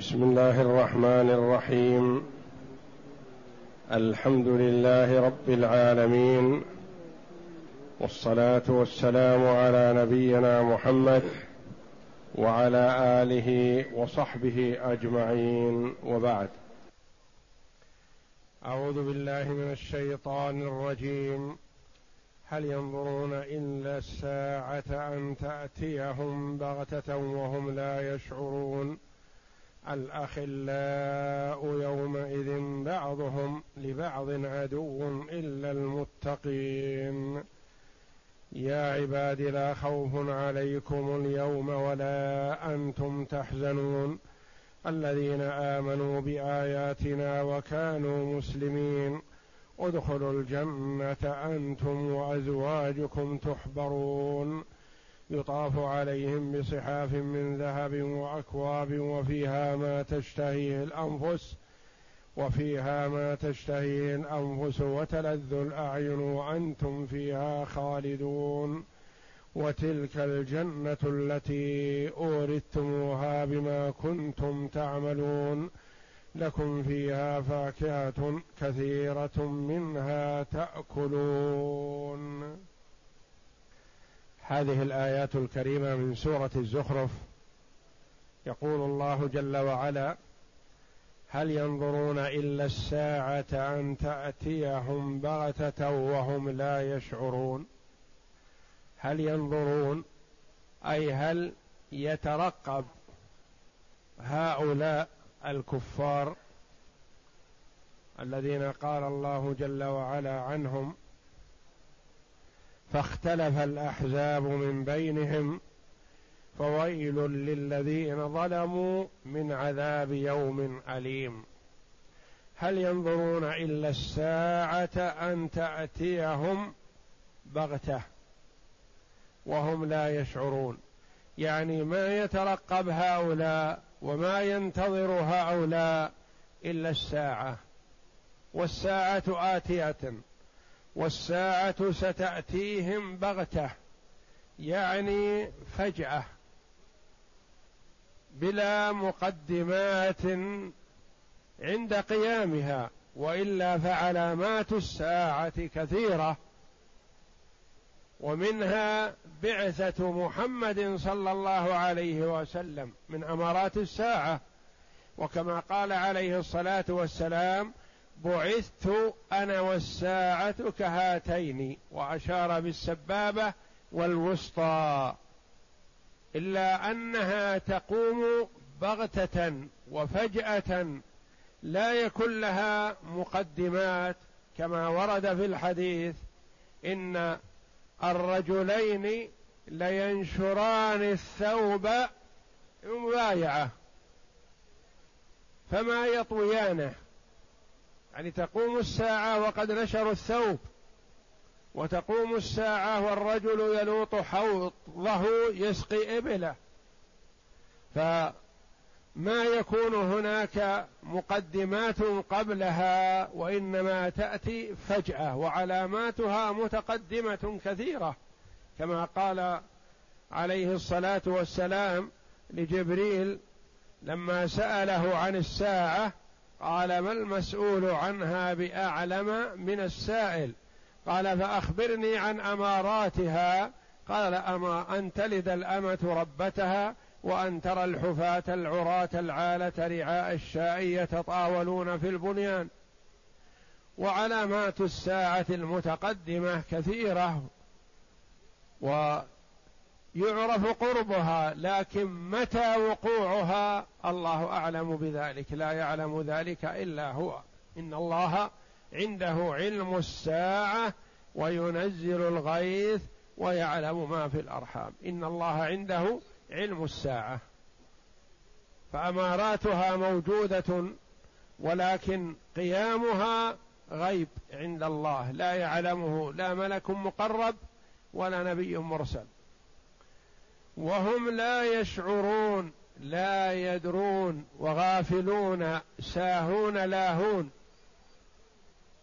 بسم الله الرحمن الرحيم. الحمد لله رب العالمين. والصلاة والسلام على نبينا محمد وعلى آله وصحبه أجمعين. وبعد. أعوذ بالله من الشيطان الرجيم. هل ينظرون إلا الساعة أن تأتيهم بغتة وهم لا يشعرون؟ الاخلاء يومئذ بعضهم لبعض عدو إلا المتقين. يا عباد لا خوف عليكم اليوم ولا أنتم تحزنون. الذين آمنوا بآياتنا وكانوا مسلمين ادخلوا الجنة أنتم وأزواجكم تحبرون. يطاف عليهم بصحاف من ذهب وأكواب وفيها ما تشتهيه الأنفس وفيها ما تشتهيه الأنفس وتلذ الأعين وأنتم فيها خالدون. وتلك الجنة التي أورثتموها بما كنتم تعملون. لكم فيها فاكهة كثيرة منها تأكلون. هذه الآيات الكريمة من سورة الزخرف. يقول الله جل وعلا هل ينظرون إلا الساعة أن تأتيهم بغتة وهم لا يشعرون؟ هل ينظرون؟ أي هل يترقب هؤلاء الكفار الذين قال الله جل وعلا عنهم فاختلف الأحزاب من بينهم فويل للذين ظلموا من عذاب يوم أليم. هل ينظرون إلا الساعة أن تأتيهم بغتة؟ وهم لا يشعرون. يعني ما يترقب هؤلاء وما ينتظر هؤلاء إلا الساعة والساعة آتية. والساعة ستأتيهم بغتة يعني فجأة بلا مقدمات عند قيامها وإلا فعلامات الساعة كثيرة. ومنها بعثة محمد صلى الله عليه وسلم من أمارات الساعة. وكما قال عليه الصلاة والسلام بعثت أنا والساعة كهاتين وأشار بالسبابة والوسطى إلا أنها تقوم بغتة وفجأة لا يكن لها مقدمات كما ورد في الحديث إن الرجلين لينشران الثوب مبايعة فما يطويانه يعني تقوم الساعة وقد نشروا الثوب وتقوم الساعة والرجل يلوط حوضه يسقي إبله. فما يكون هناك مقدمات قبلها وإنما تأتي فجأة وعلاماتها متقدمة كثيرة كما قال عليه الصلاة والسلام لجبريل لما سأله عن الساعة قال ما المسؤول عنها بأعلم من السائل؟ قال فأخبرني عن أماراتها. قال أما أن تلد الأمة ربتها وأن ترى الحفاة العراة العالة رعاء الشاء يتطاولون في البنيان. وعلامات الساعة المتقدمة كثيرة. و يعرف قربها لكن متى وقوعها؟ الله أعلم بذلك لا يعلم ذلك إلا هو. إن الله عنده علم الساعة وينزل الغيث ويعلم ما في الأرحام. إن الله عنده علم الساعة. فأماراتها موجودة ولكن قيامها غيب عند الله. لا يعلمه لا ملك مقرب ولا نبي مرسل. وهم لا يشعرون لا يدرون وغافلون ساهون لاهون.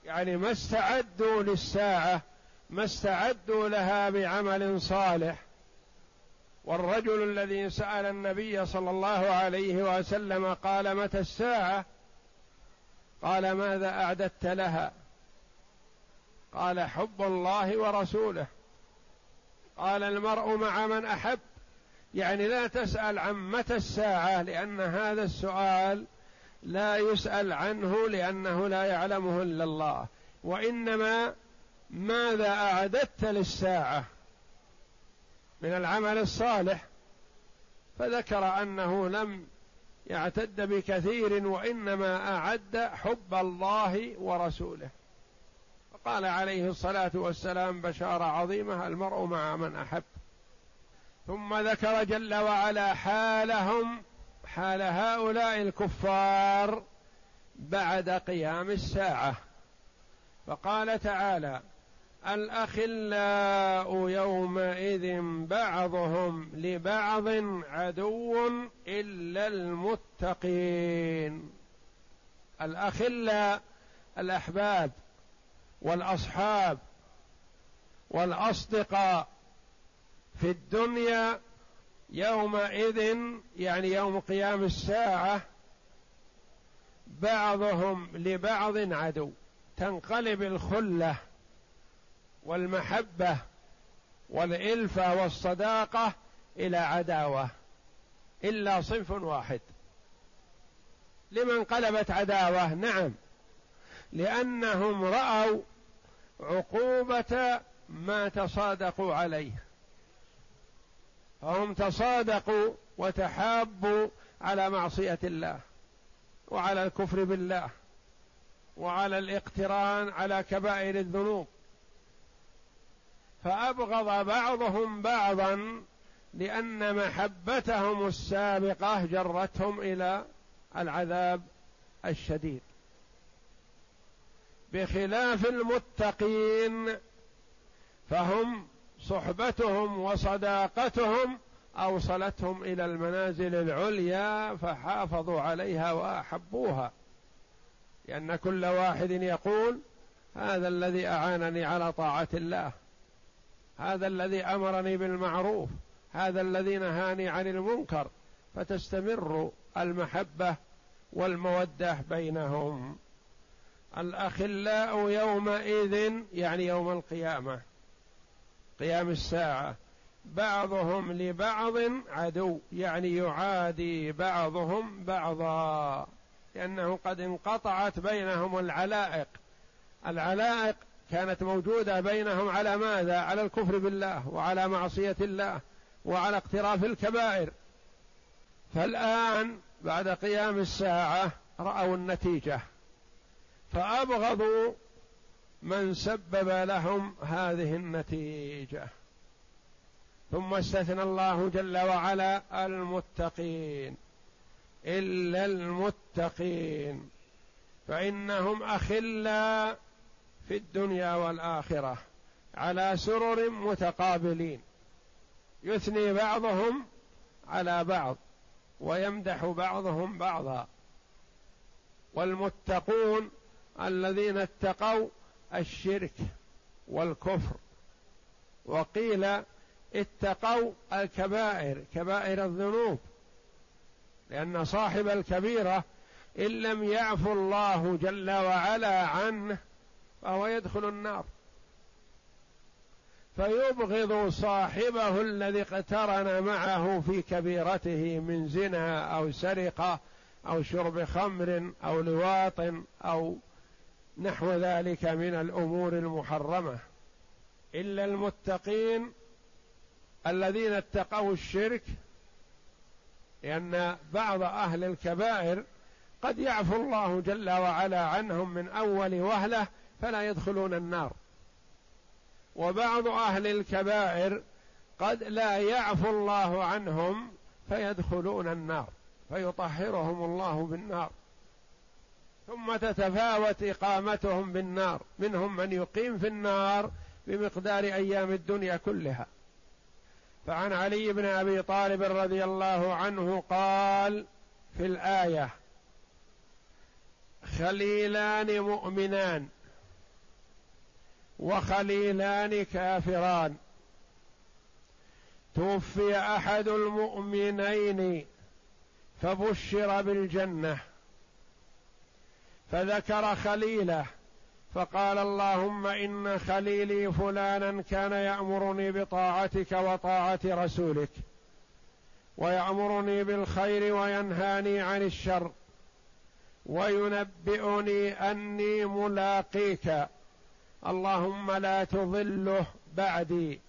يعني ما استعدوا للساعة ما استعدوا لها بعمل صالح. والرجل الذي سأل النبي صلى الله عليه وسلم قال متى الساعة؟ قال ماذا أعددت لها؟ قال حب الله ورسوله. قال المرء مع من أحب. يعني لا تسأل عن متى الساعة لأن هذا السؤال لا يسأل عنه لأنه لا يعلمه إلا الله. وإنما ماذا أعددت للساعة؟ من العمل الصالح. فذكر أنه لم يعتد بكثير وإنما أعد حب الله ورسوله. قال عليه الصلاة والسلام بشارة عظيمة المرء مع من أحب. ثم ذكر جل وعلا حالهم حال هؤلاء الكفار بعد قيام الساعة. فقال تعالى الأخلاء يومئذ بعضهم لبعض عدو إلا المتقين. الأخلاء الأحباب والأصحاب والأصدقاء في الدنيا يومئذ يعني يوم قيام الساعة بعضهم لبعض عدو. تنقلب الخلة والمحبة والإلفة والصداقة إلى عداوة إلا صنف واحد. لمن انقلبت عداوة؟ نعم. لأنهم رأوا عقوبة ما تصادقوا عليه. فهم تصادقوا وتحابوا على معصية الله وعلى الكفر بالله وعلى الاقتران على كبائر الذنوب. فأبغض بعضهم بعضا لأن محبتهم السابقة جرتهم إلى العذاب الشديد. بخلاف المتقين فهم صحبتهم وصداقتهم أوصلتهم إلى المنازل العليا فحافظوا عليها وأحبوها. لأن كل واحد يقول هذا الذي أعانني على طاعة الله هذا الذي أمرني بالمعروف هذا الذي نهاني عن المنكر فتستمر المحبة والمودة بينهم. الأخلاء يومئذ يعني يوم القيامة. قيام الساعة. بعضهم لبعض عدو يعني يعادي بعضهم بعضا لأنه قد انقطعت بينهم العلائق. العلائق كانت موجودة بينهم على ماذا؟ على الكفر بالله وعلى معصية الله وعلى اقتراف الكبائر. فالآن بعد قيام الساعة رأوا النتيجة. فأبغضوا من سبب لهم هذه النتيجة. ثم استثنى الله جل وعلا المتقين. إلا المتقين. فإنهم اخلاء في الدنيا والآخرة على سرر متقابلين. يثني بعضهم على بعض ويمدح بعضهم بعضا. والمتقون الذين اتقوا الشرك والكفر. وقيل اتقوا الكبائر كبائر الذنوب. لأن صاحب الكبيرة إن لم يعفو الله جل وعلا عنه فهو يدخل النار. فيبغض صاحبه الذي اقترن معه في كبيرته من زنا أو سرقة أو شرب خمر أو لواط أو نحو ذلك من الأمور المحرمة. إلا المتقين الذين اتقوا الشرك لأن بعض أهل الكبائر قد يعفو الله جل وعلا عنهم من أول وهلة فلا يدخلون النار. وبعض أهل الكبائر قد لا يعفو الله عنهم فيدخلون النار فيطهرهم الله بالنار. ثم تتفاوت إقامتهم بالنار. منهم من يقيم في النار بمقدار أيام الدنيا كلها. فعن علي بن أبي طالب رضي الله عنه قال في الآية خليلان مؤمنان وخليلان كافران. توفي أحد المؤمنين فبشر بالجنة. فذكر خليله فقال اللهم إن خليلي فلانا كان يأمرني بطاعتك وطاعة رسولك ويأمرني بالخير وينهاني عن الشر وينبئني أني ملاقيك اللهم لا تضله بعدي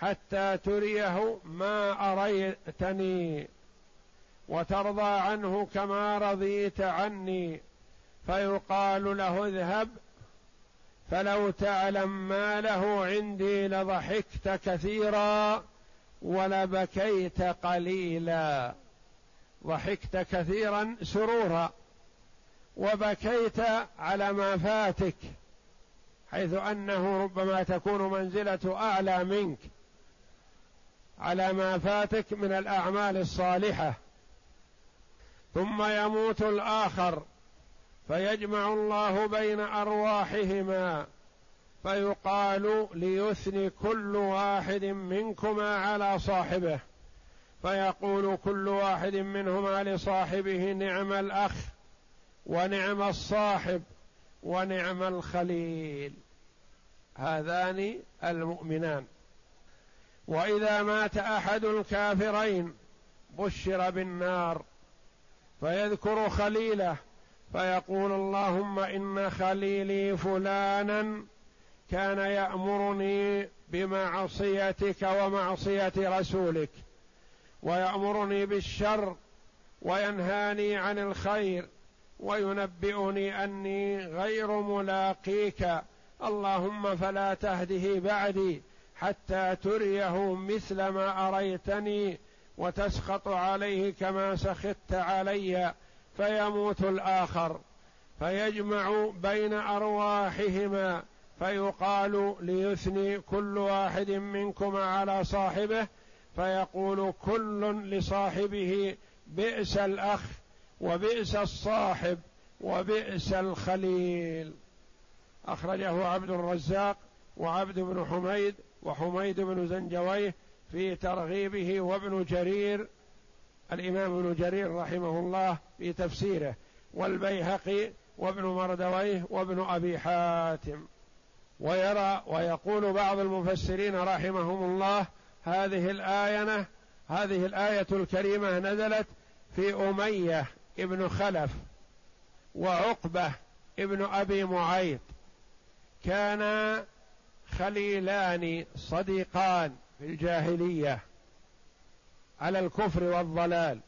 حتى تريه ما أريتني وترضى عنه كما رضيت عني. فيقال له اذهب فلو تعلم ما له عندي لضحكت كثيرا ولبكيت قليلا. ضحكت كثيرا سرورا وبكيت على ما فاتك حيث أنه ربما تكون منزلته أعلى منك على ما فاتك من الأعمال الصالحة. ثم يموت الآخر. فيجمع الله بين أرواحهما فيقال ليثني كل واحد منكما على صاحبه فيقول كل واحد منهما لصاحبه نعم الأخ ونعم الصاحب ونعم الخليل. هذان المؤمنان. وإذا مات أحد الكافرين بشر بالنار فيذكر خليله فيقول اللهم إن خليلي فلانا كان يأمرني بمعصيتك ومعصية رسولك ويأمرني بالشر وينهاني عن الخير وينبئني أني غير ملاقيك. اللهم فلا تهده بعدي حتى تريه مثل ما أريتني وتسخط عليه كما سخطت علي. فيموت الآخر فيجمع بين أرواحهما فيقال ليثني كل واحد منكما على صاحبه فيقول كل لصاحبه بئس الأخ وبئس الصاحب وبئس الخليل. أخرجه عبد الرزاق وعبد بن حميد وحميد بن زنجويه في ترغيبه وابن جرير الإمام ابن جرير رحمه الله في تفسيره والبيهقي وابن مردويه وابن أبي حاتم. ويرى ويقول بعض المفسرين رحمهم الله هذه الآية هذه الآية الكريمة نزلت في أمية ابن خلف وعقبة ابن أبي معيط. كانا خليلان صديقان في الجاهلية. على الكفر والضلال.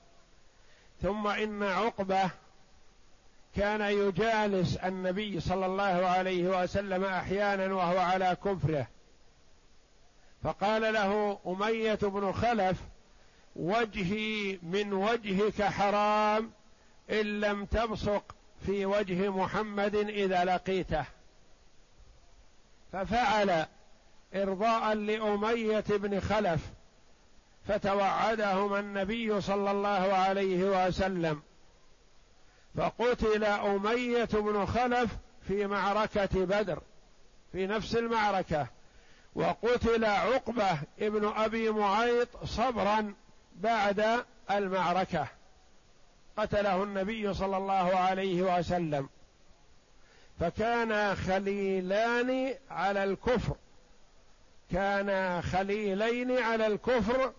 ثم إن عقبة كان يجالس النبي صلى الله عليه وسلم أحيانا وهو على كفره. فقال له أمية بن خلف وجهي من وجهك حرام إن لم تبصق في وجه محمد إذا لقيته. ففعل إرضاء لأمية بن خلف فتوعدهما النبي صلى الله عليه وسلم. فقتل أمية بن خلف في معركة بدر في نفس المعركة. وقتل عقبة ابن أبي معيط صبرا بعد المعركة. قتله النبي صلى الله عليه وسلم. فكانا خليلان على الكفر. كانا خليلين على الكفر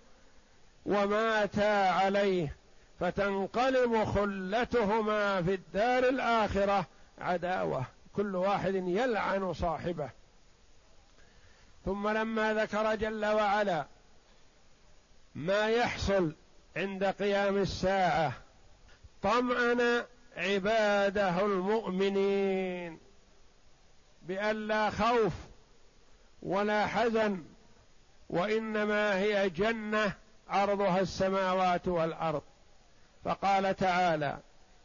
وماتا عليه فتنقلب خلتهما في الدار الآخرة. عداوة كل واحد يلعن صاحبه. ثم لما ذكر جل وعلا ما يحصل عند قيام الساعة طمأن عباده المؤمنين بأن لا خوف ولا حزن وإنما هي جنة عرضها السماوات والأرض. فقال تعالى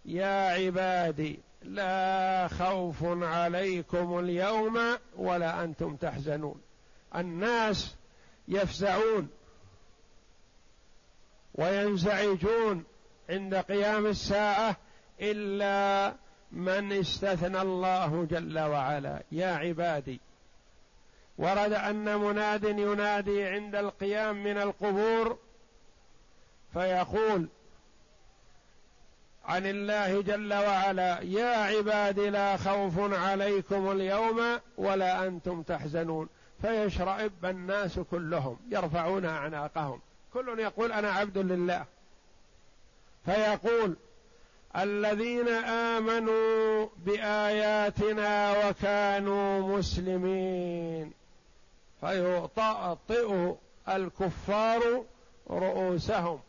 يا عبادي لا خوف عليكم اليوم ولا أنتم تحزنون. الناس يفزعون وينزعجون عند قيام الساعة إلا من استثنى الله جل وعلا. يا عبادي ورد أن مناد ينادي عند القيام من القبور فيقول عن الله جل وعلا يا عباد لا خوف عليكم اليوم ولا أنتم تحزنون. فيشرئب الناس كلهم يرفعون أعناقهم. كل يقول أنا عبد لله. فيقول الذين آمنوا بآياتنا وكانوا مسلمين. فيطأطئ الكفار رؤوسهم.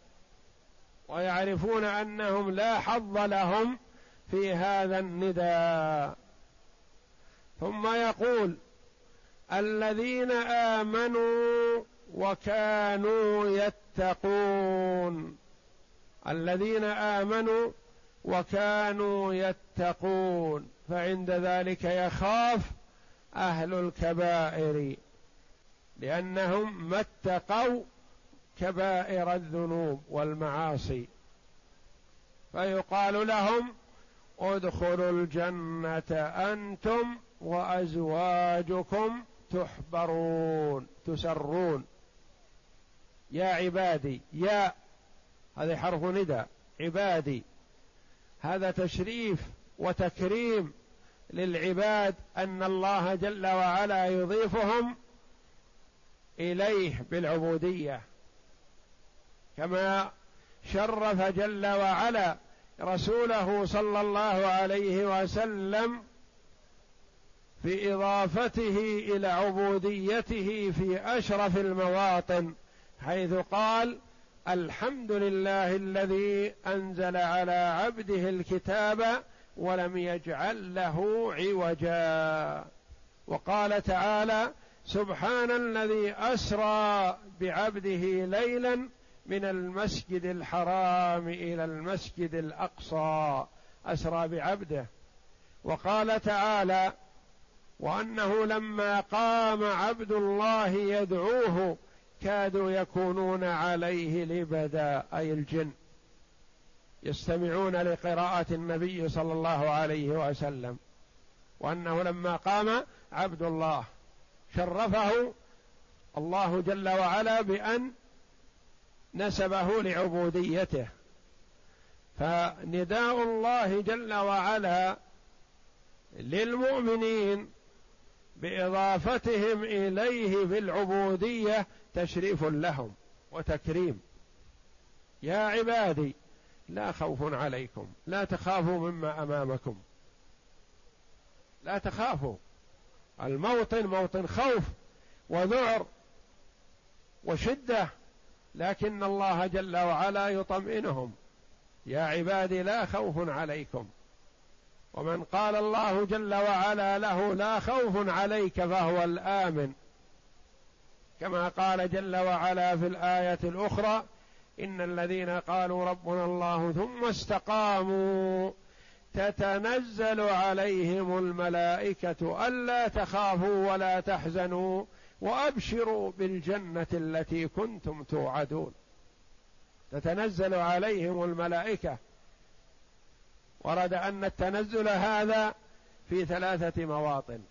ويعرفون أنهم لا حظ لهم في هذا النداء. ثم يقول الذين آمنوا وكانوا يتقون. الذين آمنوا وكانوا يتقون. فعند ذلك يخاف أهل الكبائر لأنهم ما اتقوا كبائر الذنوب والمعاصي. فيقال لهم ادخلوا الجنة أنتم وأزواجكم تحبرون تسرون. يا عبادي يا هذا حرف ندى عبادي. هذا تشريف وتكريم للعباد أن الله جل وعلا يضيفهم إليه بالعبودية. كما شرف جل وعلا رسوله صلى الله عليه وسلم في إضافته إلى عبوديته في أشرف المواطن حيث قال الحمد لله الذي أنزل على عبده الكتاب ولم يجعل له عوجا وقال تعالى سبحان الذي أسرى بعبده ليلا من المسجد الحرام إلى المسجد الأقصى أسرى بعبده. وقال تعالى وأنه لما قام عبد الله يدعوه كادوا يكونون عليه لبدا أي الجن. يستمعون لقراءة النبي صلى الله عليه وسلم. وأنه لما قام عبد الله شرفه الله جل وعلا بأن نسبه لعبوديته. فنداء الله جل وعلا للمؤمنين بإضافتهم إليه بالعبودية تشريف لهم وتكريم. يا عبادي لا خوف عليكم لا تخافوا مما أمامكم. لا تخافوا. الموطن موطن خوف وذعر وشدة. لكن الله جل وعلا يطمئنهم. يا عبادي لا خوف عليكم. ومن قال الله جل وعلا له لا خوف عليك فهو الآمن. كما قال جل وعلا في الآية الأخرى إن الذين قالوا ربنا الله ثم استقاموا تتنزل عليهم الملائكة ألا تخافوا ولا تحزنوا. وأبشروا بالجنة التي كنتم توعدون. تتنزل عليهم الملائكة. ورد أن التنزل هذا في ثلاثة مواطن.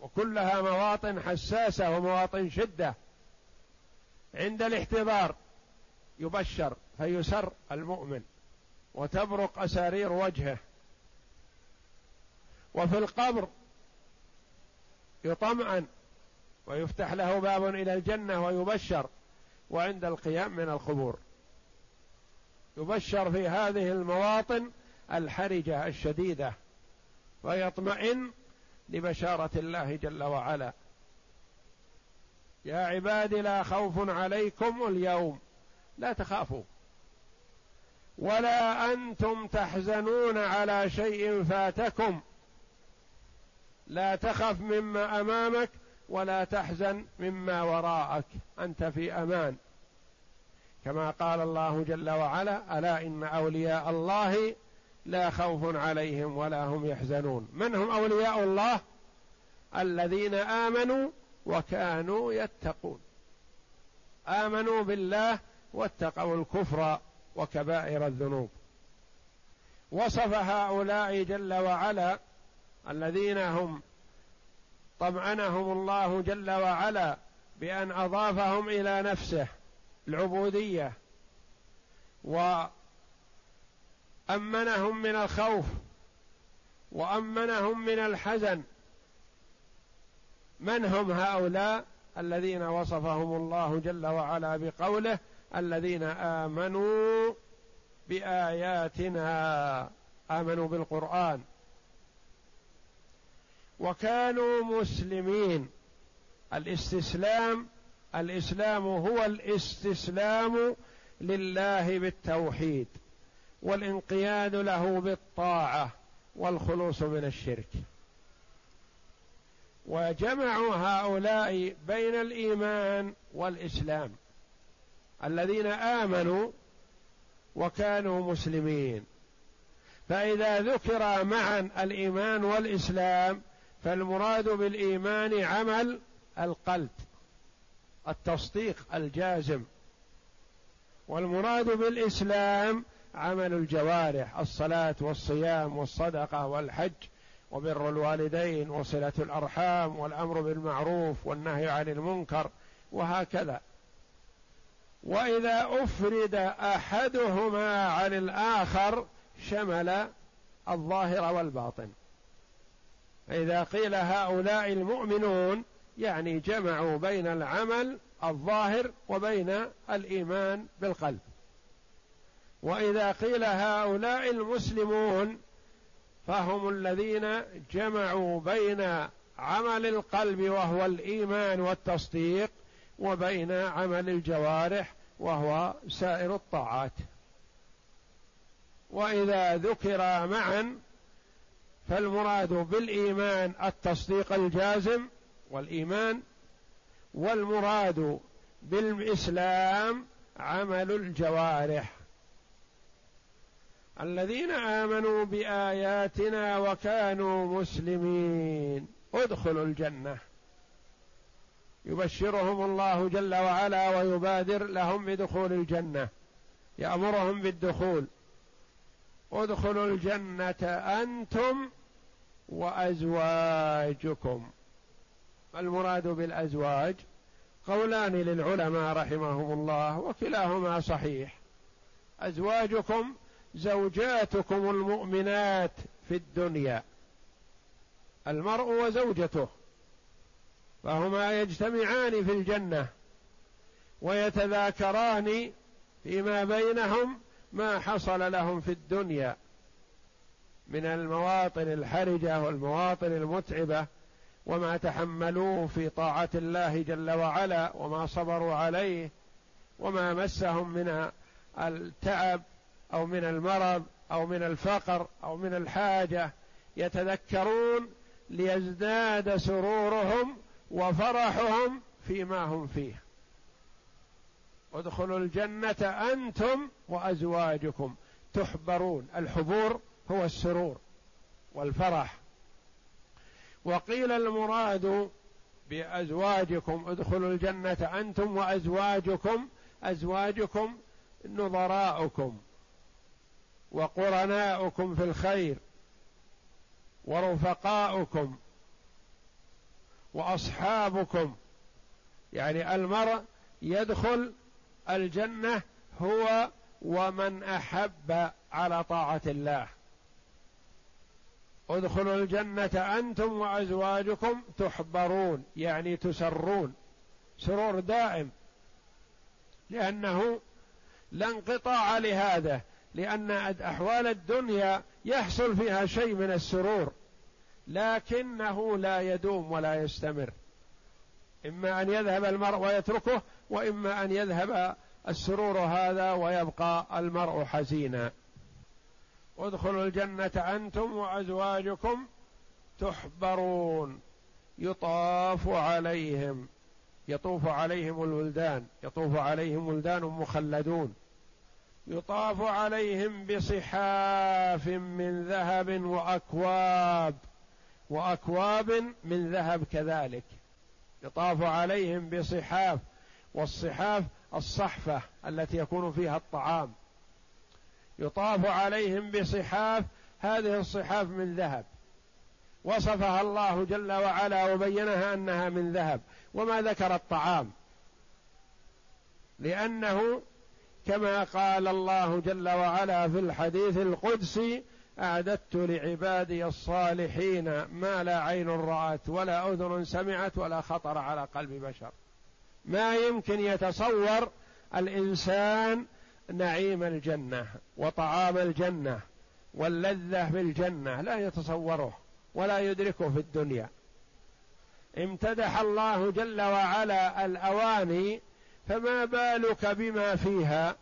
وكلها مواطن حساسة ومواطن شدة. عند الاحتضار يبشر فيسر المؤمن وتبرق أسارير وجهه. وفي القبر يطمئن ويفتح له باب إلى الجنة ويبشر وعند القيام من القبور. يبشر في هذه المواطن الحرجة الشديدة ويطمئن لبشارة الله جل وعلا. يا عبادي لا خوف عليكم اليوم. لا تخافوا. ولا أنتم تحزنون على شيء فاتكم. لا تخف مما أمامك ولا تحزن مما وراءك أنت في أمان. كما قال الله جل وعلا ألا إن أولياء الله لا خوف عليهم ولا هم يحزنون. من هم أولياء الله؟ الذين آمنوا وكانوا يتقون. آمنوا بالله واتقوا الكفر وكبائر الذنوب. وصف هؤلاء جل وعلا الذين هم طمأنهم الله جل وعلا بأن أضافهم إلى نفسه العبودية. وأمنهم من الخوف وأمنهم من الحزن. من هم هؤلاء؟ الذين وصفهم الله جل وعلا بقوله الذين آمنوا بآياتنا. آمنوا بالقرآن. وكانوا مسلمين. الاستسلام الإسلام هو الاستسلام لله بالتوحيد والانقياد له بالطاعة والخلوص من الشرك. وجمعوا هؤلاء بين الإيمان والإسلام الذين آمنوا وكانوا مسلمين. فإذا ذكر معا الإيمان والإسلام فالمراد بالإيمان عمل القلب التصديق الجازم. والمراد بالإسلام عمل الجوارح الصلاة والصيام والصدقة والحج وبر الوالدين وصلة الأرحام والأمر بالمعروف والنهي عن المنكر وهكذا. وإذا أفرد أحدهما عن الآخر شمل الظاهر والباطن. فاذا قيل هؤلاء المؤمنون يعني جمعوا بين العمل الظاهر وبين الإيمان بالقلب. وإذا قيل هؤلاء المسلمون فهم الذين جمعوا بين عمل القلب وهو الإيمان والتصديق وبين عمل الجوارح وهو سائر الطاعات. وإذا ذكر معا فالمراد بالإيمان التصديق الجازم والإيمان والمراد بالإسلام عمل الجوارح. الذين آمنوا بآياتنا وكانوا مسلمين ادخلوا الجنة. يبشرهم الله جل وعلا ويبادر لهم بدخول الجنة يأمرهم بالدخول. ادخلوا الجنة أنتم وأزواجكم. المراد بالأزواج قولان للعلماء رحمهم الله وكلاهما صحيح. أزواجكم زوجاتكم المؤمنات في الدنيا. المرء وزوجته. فهما يجتمعان في الجنة ويتذاكران فيما بينهم ما حصل لهم في الدنيا. من المواطن الحرجة والمواطن المتعبة وما تحملوه في طاعة الله جل وعلا وما صبروا عليه وما مسهم من التعب أو من المرض أو من الفقر أو من الحاجة يتذكرون ليزداد سرورهم وفرحهم فيما هم فيه. ادخلوا الجنة أنتم وأزواجكم تحبرون. الحبور هو السرور والفرح. وقيل المراد بأزواجكم ادخلوا الجنة أنتم وأزواجكم أزواجكم نظراؤكم وقرناؤكم في الخير ورفقاؤكم وأصحابكم. يعني المرء يدخل الجنة هو ومن أحب على طاعة الله. ادخلوا الجنة أنتم وأزواجكم تحبرون يعني تسرون سرور دائم لأنه لا انقطاع لهذا لأن أحوال الدنيا يحصل فيها شيء من السرور لكنه لا يدوم ولا يستمر. إما أن يذهب المرء ويتركه وإما أن يذهب السرور هذا ويبقى المرء حزينا. ادخلوا الجنة أنتم وأزواجكم تحبرون. يطاف عليهم يطوف عليهم الولدان يطوف عليهم ولدان مخلدون. يطاف عليهم بصحاف من ذهب وأكواب وأكواب من ذهب كذلك. يطاف عليهم بصحاف والصحاف الصحفة التي يكون فيها الطعام. يطاف عليهم بصحاف هذه الصحاف من ذهب. وصفها الله جل وعلا وبينها أنها من ذهب. وما ذكر الطعام. لأنه كما قال الله جل وعلا في الحديث القدسي أعددت لعبادي الصالحين ما لا عين رأت ولا أذن سمعت ولا خطر على قلب بشر. ما يمكن يتصور الإنسان نعيم الجنة وطعام الجنة واللذة بالجنة لا يتصوره ولا يدركه في الدنيا. امتدح الله جل وعلا الأواني فما بالك بما فيها؟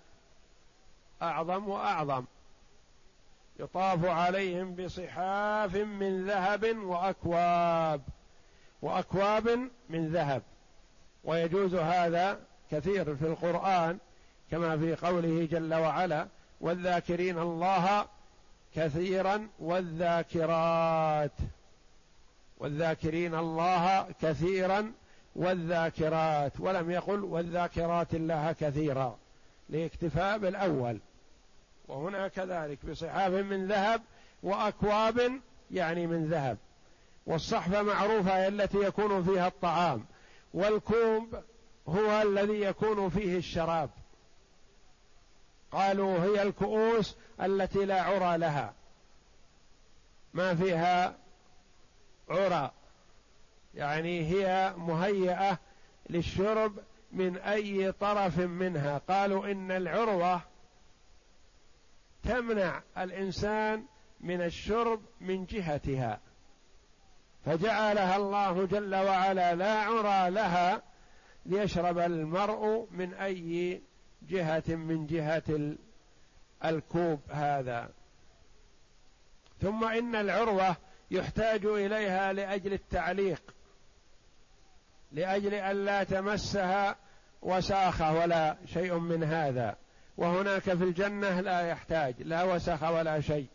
أعظم وأعظم. يطاف عليهم بصحاف من ذهب وأكواب وأكواب من ذهب. ويجوز هذا كثير في القرآن كما في قوله جل وعلا والذاكرين الله كثيرا والذاكرات. والذاكرين الله كثيرا والذاكرات. ولم يقل والذاكرات الله كثيرا لاكتفاء بالأول. وهنا كذلك بصحاف من ذهب وأكواب يعني من ذهب. والصحفه معروفة التي يكون فيها الطعام. والكوب هو الذي يكون فيه الشراب. قالوا هي الكؤوس التي لا عرى لها. ما فيها عرى. يعني هي مهيئة للشرب من أي طرف منها. قالوا إن العروة تمنع الإنسان من الشرب من جهتها. فجعلها الله جل وعلا لا عرى لها ليشرب المرء من أي جهة من جهة الكوب هذا. ثم إن العروة يحتاج إليها لأجل التعليق لأجل أن لا تمسها وساخة ولا شيء من هذا. وهناك في الجنة لا يحتاج لا وسخ ولا شيء.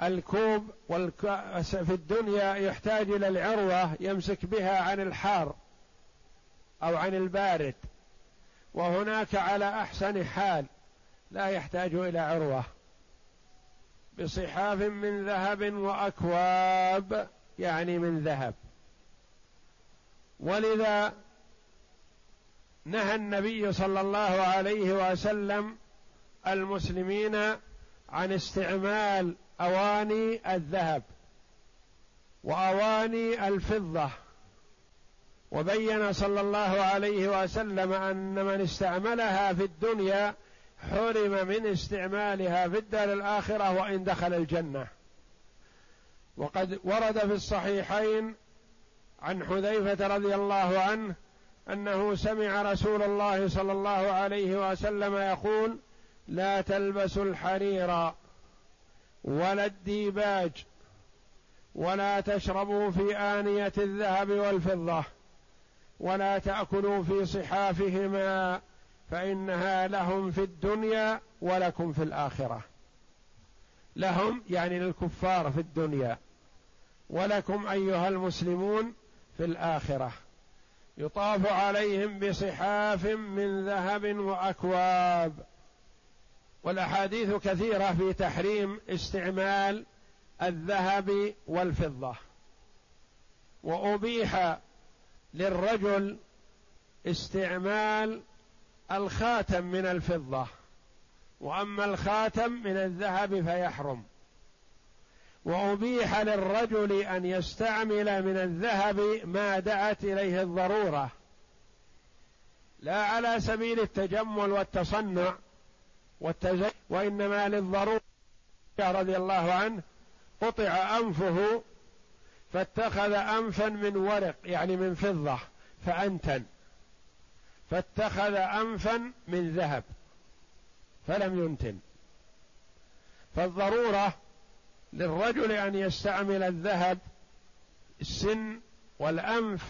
والكوب في الدنيا يحتاج إلى العروة يمسك بها عن الحار أو عن البارد. وهناك على أحسن حال لا يحتاج إلى عروة. بصحاف من ذهب وأكواب يعني من ذهب. ولذا نهى النبي صلى الله عليه وسلم المسلمين عن استعمال أواني الذهب وأواني الفضة. وبين صلى الله عليه وسلم أن من استعملها في الدنيا حرم من استعمالها في الدار الآخرة وإن دخل الجنة. وقد ورد في الصحيحين عن حذيفة رضي الله عنه أنه سمع رسول الله صلى الله عليه وسلم يقول لا تلبسوا الحرير ولا الديباج ولا تشربوا في آنية الذهب والفضة ولا تأكلوا في صحافهما فإنها لهم في الدنيا ولكم في الآخرة. لهم يعني للكفار في الدنيا. ولكم أيها المسلمون في الآخرة. يطاف عليهم بصحاف من ذهب وأكواب. والأحاديث كثيرة في تحريم استعمال الذهب والفضة. وأبيح للرجل استعمال الخاتم من الفضة وأما الخاتم من الذهب فيحرم. وأبيح للرجل أن يستعمل من الذهب ما دعت إليه الضرورة لا على سبيل التجمل والتصنع والتزين وإنما للضرورة رضي الله عنه قطع أنفه فاتخذ أنفا من ورق يعني من فضة فأنتن. فاتخذ أنفا من ذهب فلم ينتن. فالضرورة للرجل أن يستعمل الذهب السن والأنف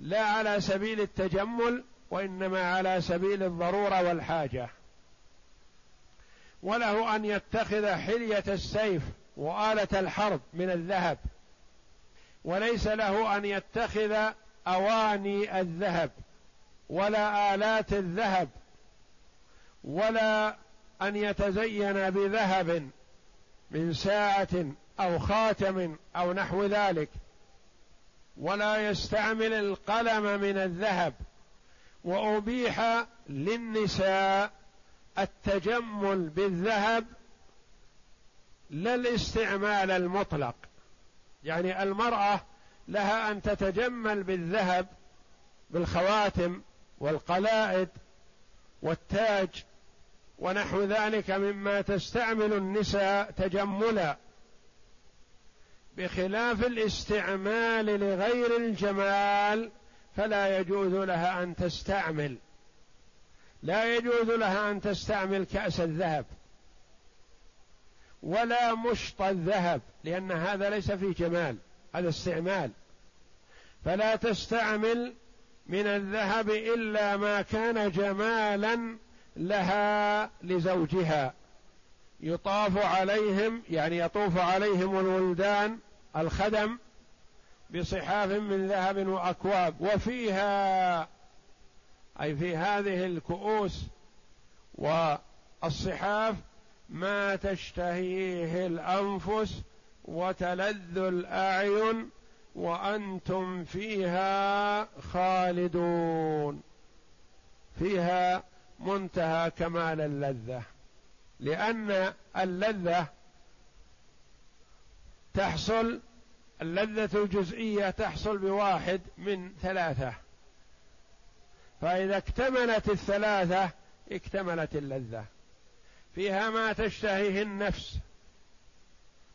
لا على سبيل التجمل وإنما على سبيل الضرورة والحاجة. وله أن يتخذ حلية السيف وآلة الحرب من الذهب. وليس له أن يتخذ أواني الذهب ولا آلات الذهب ولا أن يتزين بذهب من ساعة أو خاتم أو نحو ذلك ولا يستعمل القلم من الذهب وأبيح للنساء التجمل بالذهب لا الاستعمال المطلق. يعني المرأة لها أن تتجمل بالذهب بالخواتم والقلائد والتاج ونحو ذلك مما تستعمل النساء تجملا بخلاف الاستعمال لغير الجمال فلا يجوز لها أن تستعمل لا يجوز لها أن تستعمل كأس الذهب. ولا مشط الذهب لأن هذا ليس في جمال هذا استعمال. فلا تستعمل من الذهب إلا ما كان جمالا لها لزوجها. يطاف عليهم يعني يطوف عليهم الولدان الخدم بصحاف من ذهب وأكواب. وفيها أي في هذه الكؤوس والصحاف ما تشتهيه الأنفس وتلذ الأعين وأنتم فيها خالدون. فيها منتهى كمال اللذة. لأن اللذة تحصل اللذة الجزئية تحصل بواحد من ثلاثة. فإذا اكتملت الثلاثة اكتملت اللذة. فيها ما تشتهيه النفس.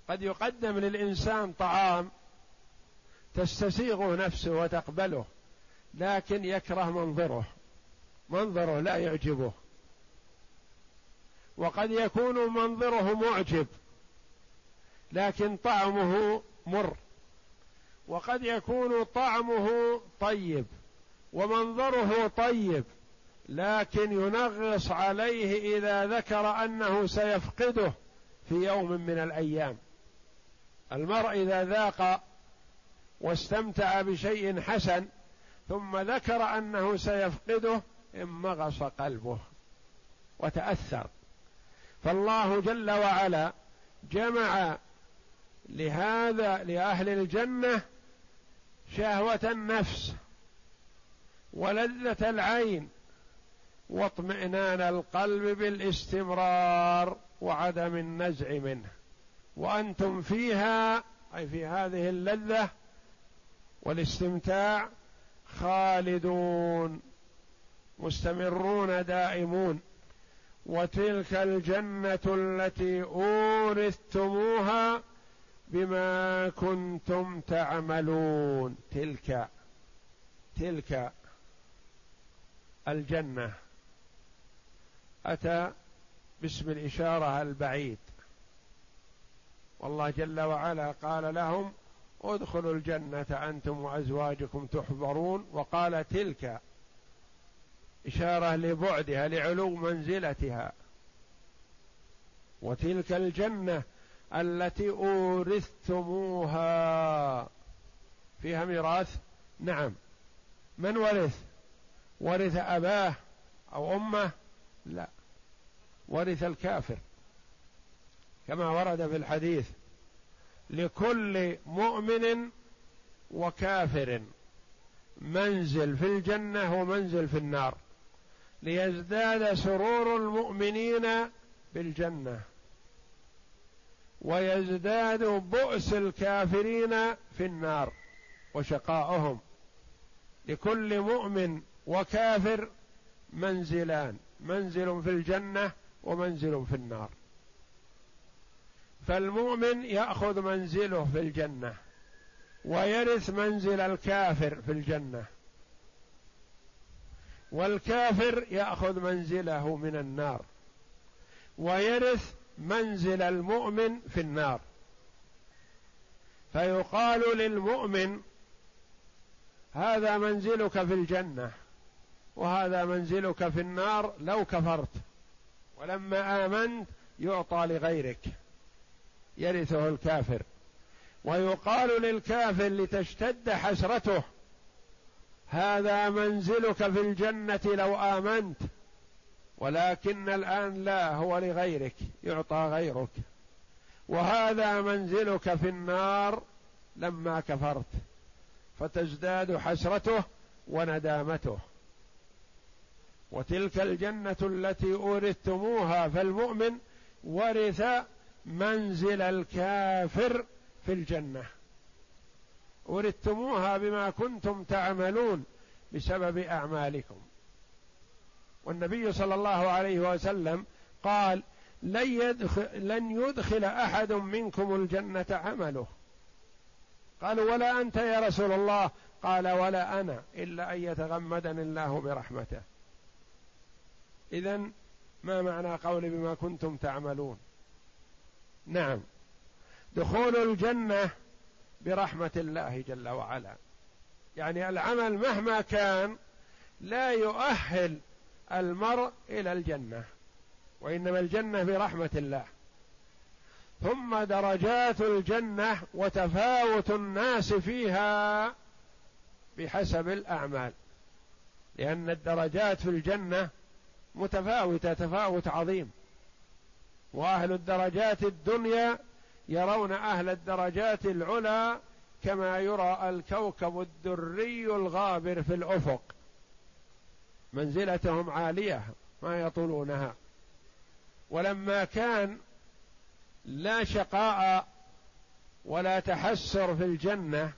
قد يقدم للإنسان طعام تستسيغه نفسه وتقبله لكن يكره منظره. منظره لا يعجبه. وقد يكون منظره معجب لكن طعمه مر. وقد يكون طعمه طيب ومنظره طيب. لكن ينغص عليه إذا ذكر أنه سيفقده في يوم من الأيام. المرء إذا ذاق واستمتع بشيء حسن ثم ذكر أنه سيفقده انمغص قلبه وتأثر. فالله جل وعلا جمع لهذا لأهل الجنة شهوة النفس ولذة العين واطمئنان القلب بالاستمرار وعدم النزع منه. وأنتم فيها أي في هذه اللذة والاستمتاع خالدون مستمرون دائمون. وتلك الجنة التي أورثتموها بما كنتم تعملون. تلك تلك الجنة. أتى باسم الإشارة البعيد. والله جل وعلا قال لهم ادخلوا الجنة أنتم وأزواجكم تحبرون وقال تلك إشارة لبعدها لعلو منزلتها. وتلك الجنة التي أورثتموها. فيها ميراث؟ نعم. من ورث؟ ورث أباه أو أمه؟ لا. ورث الكافر. كما ورد في الحديث لكل مؤمن وكافر منزل في الجنة ومنزل في النار. ليزداد سرور المؤمنين بالجنة. ويزداد بؤس الكافرين في النار وشقاؤهم. لكل مؤمن وكافر منزلان. منزل في الجنة ومنزل في النار. فالمؤمن يأخذ منزله في الجنة ويرث منزل الكافر في الجنة. والكافر يأخذ منزله من النار ويرث منزل المؤمن في النار. فيقال للمؤمن هذا منزلك في الجنة. وهذا منزلك في النار لو كفرت. ولما آمنت يعطى لغيرك. يرثه الكافر. ويقال للكافر لتشتد حسرته. هذا منزلك في الجنة لو آمنت. ولكن الآن لا هو لغيرك. يعطى غيرك. وهذا منزلك في النار لما كفرت. فتزداد حسرته وندامته. وتلك الجنة التي أورثتموها فالمؤمن ورث منزل الكافر في الجنة. ورثتموها بما كنتم تعملون بسبب أعمالكم. والنبي صلى الله عليه وسلم قال لن يدخل, لن يدخل أحد منكم الجنة عمله. قالوا ولا أنت يا رسول الله. قال ولا أنا إلا أن يتغمدني الله برحمته. اذا ما معنى قول بما كنتم تعملون؟ نعم. دخول الجنة برحمة الله جل وعلا. يعني العمل مهما كان لا يؤهل المرء إلى الجنة وإنما الجنة برحمة الله. ثم درجات الجنة وتفاوت الناس فيها بحسب الأعمال لأن الدرجات في الجنة متفاوتة تفاوت عظيم. وأهل الدرجات الدنيا يرون أهل الدرجات العلى كما يرى الكوكب الدري الغابر في الأفق. منزلتهم عالية ما يطولونها. ولما كان لا شقاء ولا تحسر في الجنة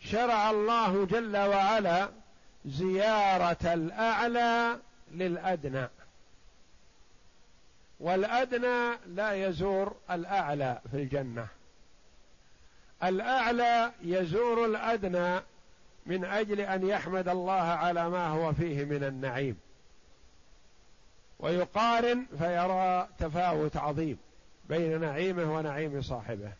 شرع الله جل وعلا زيارة الأعلى للأدنى. والأدنى لا يزور الأعلى في الجنة. الأعلى يزور الأدنى من أجل أن يحمد الله على ما هو فيه من النعيم. ويقارن فيرى تفاوت عظيم بين نعيمه ونعيم صاحبه.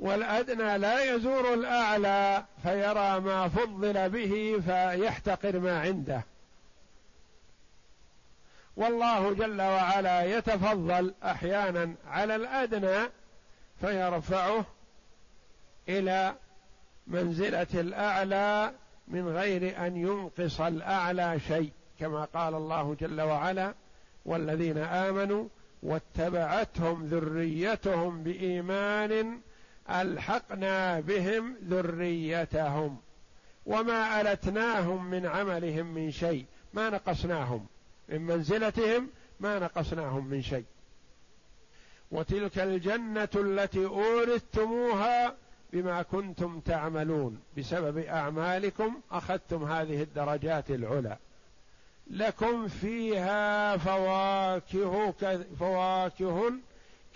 والأدنى لا يزور الأعلى فيرى ما فضل به فيحتقر ما عنده. والله جل وعلا يتفضل أحيانا على الأدنى فيرفعه إلى منزلة الأعلى من غير أن ينقص الأعلى شيء كما قال الله جل وعلا والذين آمنوا واتبعتهم ذريتهم بإيمان ألحقنا بهم ذريتهم وما ألتناهم من عملهم من شيء ما نقصناهم. من منزلتهم ما نقصناهم من شيء. وتلك الجنة التي أورثتموها بما كنتم تعملون. بسبب أعمالكم أخذتم هذه الدرجات العلى. لكم فيها فواكه فواكه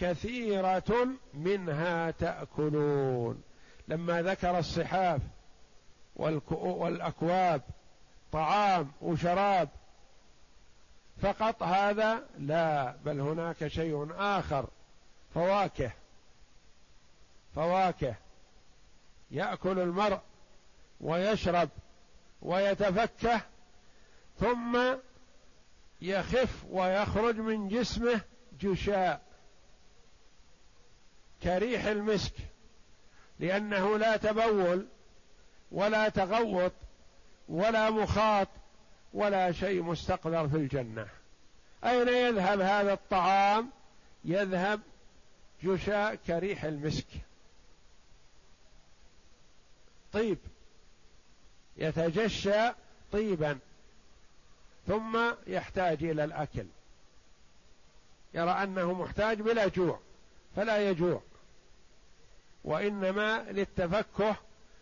كثيرة منها تأكلون. لما ذكر الصحاف والأكواب طعام وشراب فقط هذا لا بل هناك شيء آخر فواكه. فواكه. يأكل المرء ويشرب ويتفكه ثم يخف ويخرج من جسمه جشاء. كريح المسك لأنه لا تبول ولا تغوط ولا مخاط ولا شيء مستقذر في الجنة. أين يذهب هذا الطعام؟ يذهب جشاء كريح المسك. طيب. يتجشى طيبا ثم يحتاج إلى الأكل. يرى أنه محتاج بلا جوع فلا يجوع. وإنما للتفكه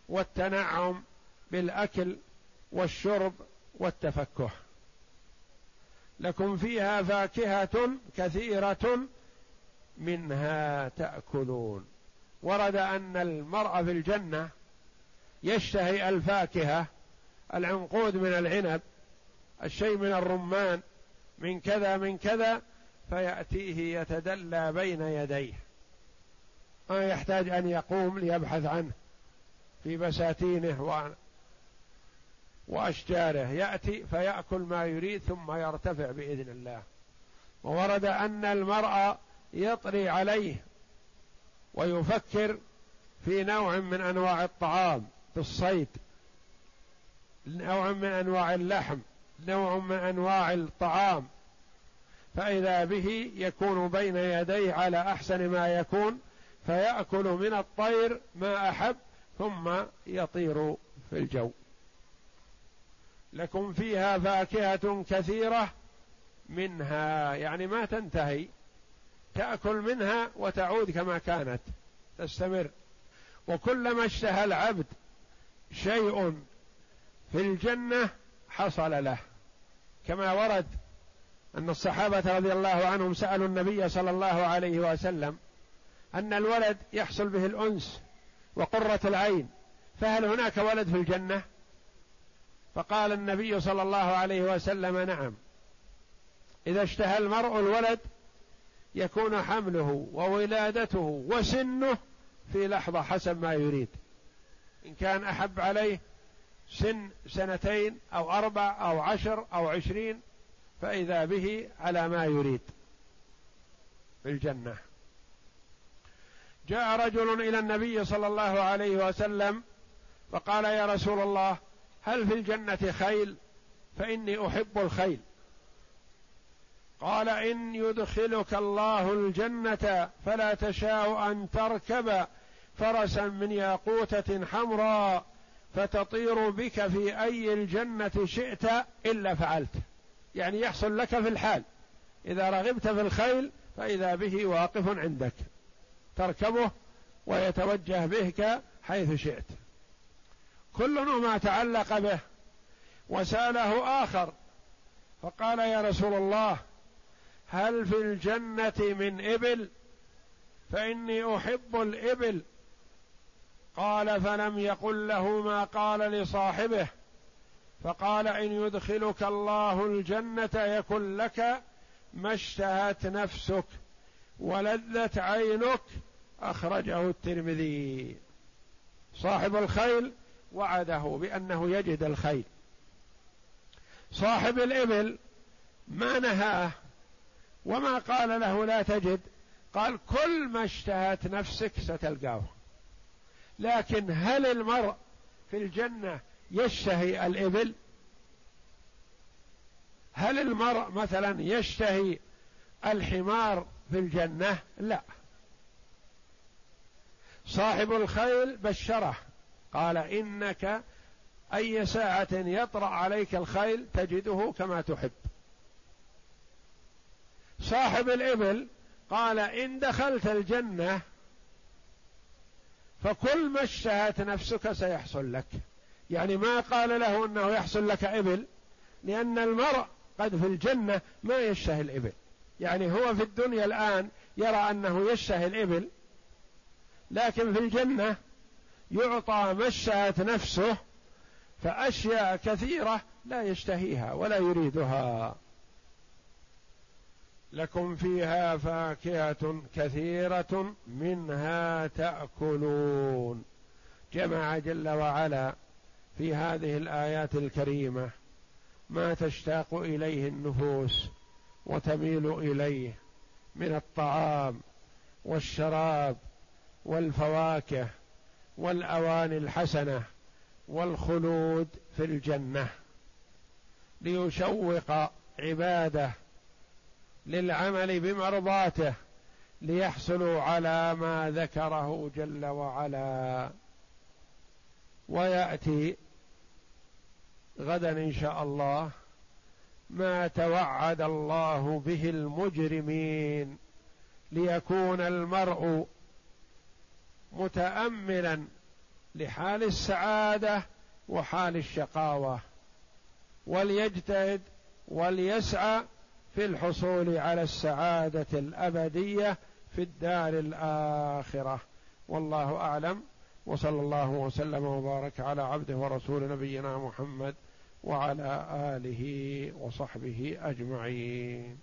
والتنعم بالأكل والشرب والتفكه. لكم فيها فاكهة كثيرة منها تأكلون. ورد أن المرء في الجنة يشتهي الفاكهة العنقود من العنب الشيء من الرمان من كذا من كذا فيأتيه يتدلى بين يديه. ما يحتاج أن يقوم ليبحث عنه في بساتينه وأشجاره يأتي فيأكل ما يريد ثم يرتفع بإذن الله. وورد أن المرأة يطري عليه ويفكر في نوع من أنواع الطعام في الصيد نوع من أنواع اللحم نوع من أنواع الطعام. فإذا به يكون بين يديه على أحسن ما يكون فيأكل من الطير ما أحب ثم يطير في الجو. لكم فيها فاكهة كثيرة منها يعني ما تنتهي. تأكل منها وتعود كما كانت تستمر. وكلما اشتهى العبد شيء في الجنة حصل له. كما ورد أن الصحابة رضي الله عنهم سألوا النبي صلى الله عليه وسلم أن الولد يحصل به الأنس وقرة العين فهل هناك ولد في الجنة؟ فقال النبي صلى الله عليه وسلم نعم. إذا اشتهى المرء الولد يكون حمله وولادته وسنه في لحظة حسب ما يريد. إن كان أحب عليه سن سنتين أو أربع أو عشر أو عشرين فإذا به على ما يريد في الجنة. جاء رجل إلى النبي صلى الله عليه وسلم فقال يا رسول الله هل في الجنة خيل؟ فإني أحب الخيل. قال إن يدخلك الله الجنة فلا تشاء أن تركب فرسا من ياقوتة حمراء فتطير بك في أي الجنة شئت إلا فعلت. يعني يحصل لك في الحال. إذا رغبت في الخيل فإذا به واقف عندك. تركبه ويتوجه بك حيث شئت. كل ما تعلق به وسأله آخر فقال يا رسول الله هل في الجنة من إبل؟ فإني أحب الإبل. قال فلم يقل له ما قال لصاحبه فقال إن يدخلك الله الجنة يكن لك ما اشتهت نفسك ولذت عينك. أخرجه الترمذي. صاحب الخيل وعده بأنه يجد الخيل صاحب الإبل ما نهاه وما قال له لا تجد. قال كل ما اشتهت نفسك ستلقاه. لكن هل المرء في الجنة يشتهي الإبل؟ هل المرء مثلا يشتهي الحمار في الجنة؟ لا. صاحب الخيل بشره. قال إنك أي ساعة يطرأ عليك الخيل تجده كما تحب. صاحب الإبل قال إن دخلت الجنة فكل ما اشتهت نفسك سيحصل لك. يعني ما قال له إنه يحصل لك إبل لأن المرء قد في الجنة ما يشتهي الإبل. يعني هو في الدنيا الآن يرى أنه يشتهي الإبل لكن في الجنة يعطى ما اشتهت نفسه فأشياء كثيرة لا يشتهيها ولا يريدها. لكم فيها فاكهة كثيرة منها تأكلون. جمع جل وعلا في هذه الآيات الكريمة ما تشتاق إليه النفوس وتميل إليه من الطعام والشراب والفواكه والاواني الحسنة والخلود في الجنة ليشوق عباده للعمل بمرضاته ليحصلوا على ما ذكره جل وعلا. ويأتي غدا إن شاء الله ما توعد الله به المجرمين ليكون المرء متاملا لحال السعادة وحال الشقاوة وليجتهد وليسعى في الحصول على السعادة الأبدية في الدار الآخرة. والله أعلم وصلى الله وسلم وبارك على عبده ورسول نبينا محمد وعلى آله وصحبه أجمعين.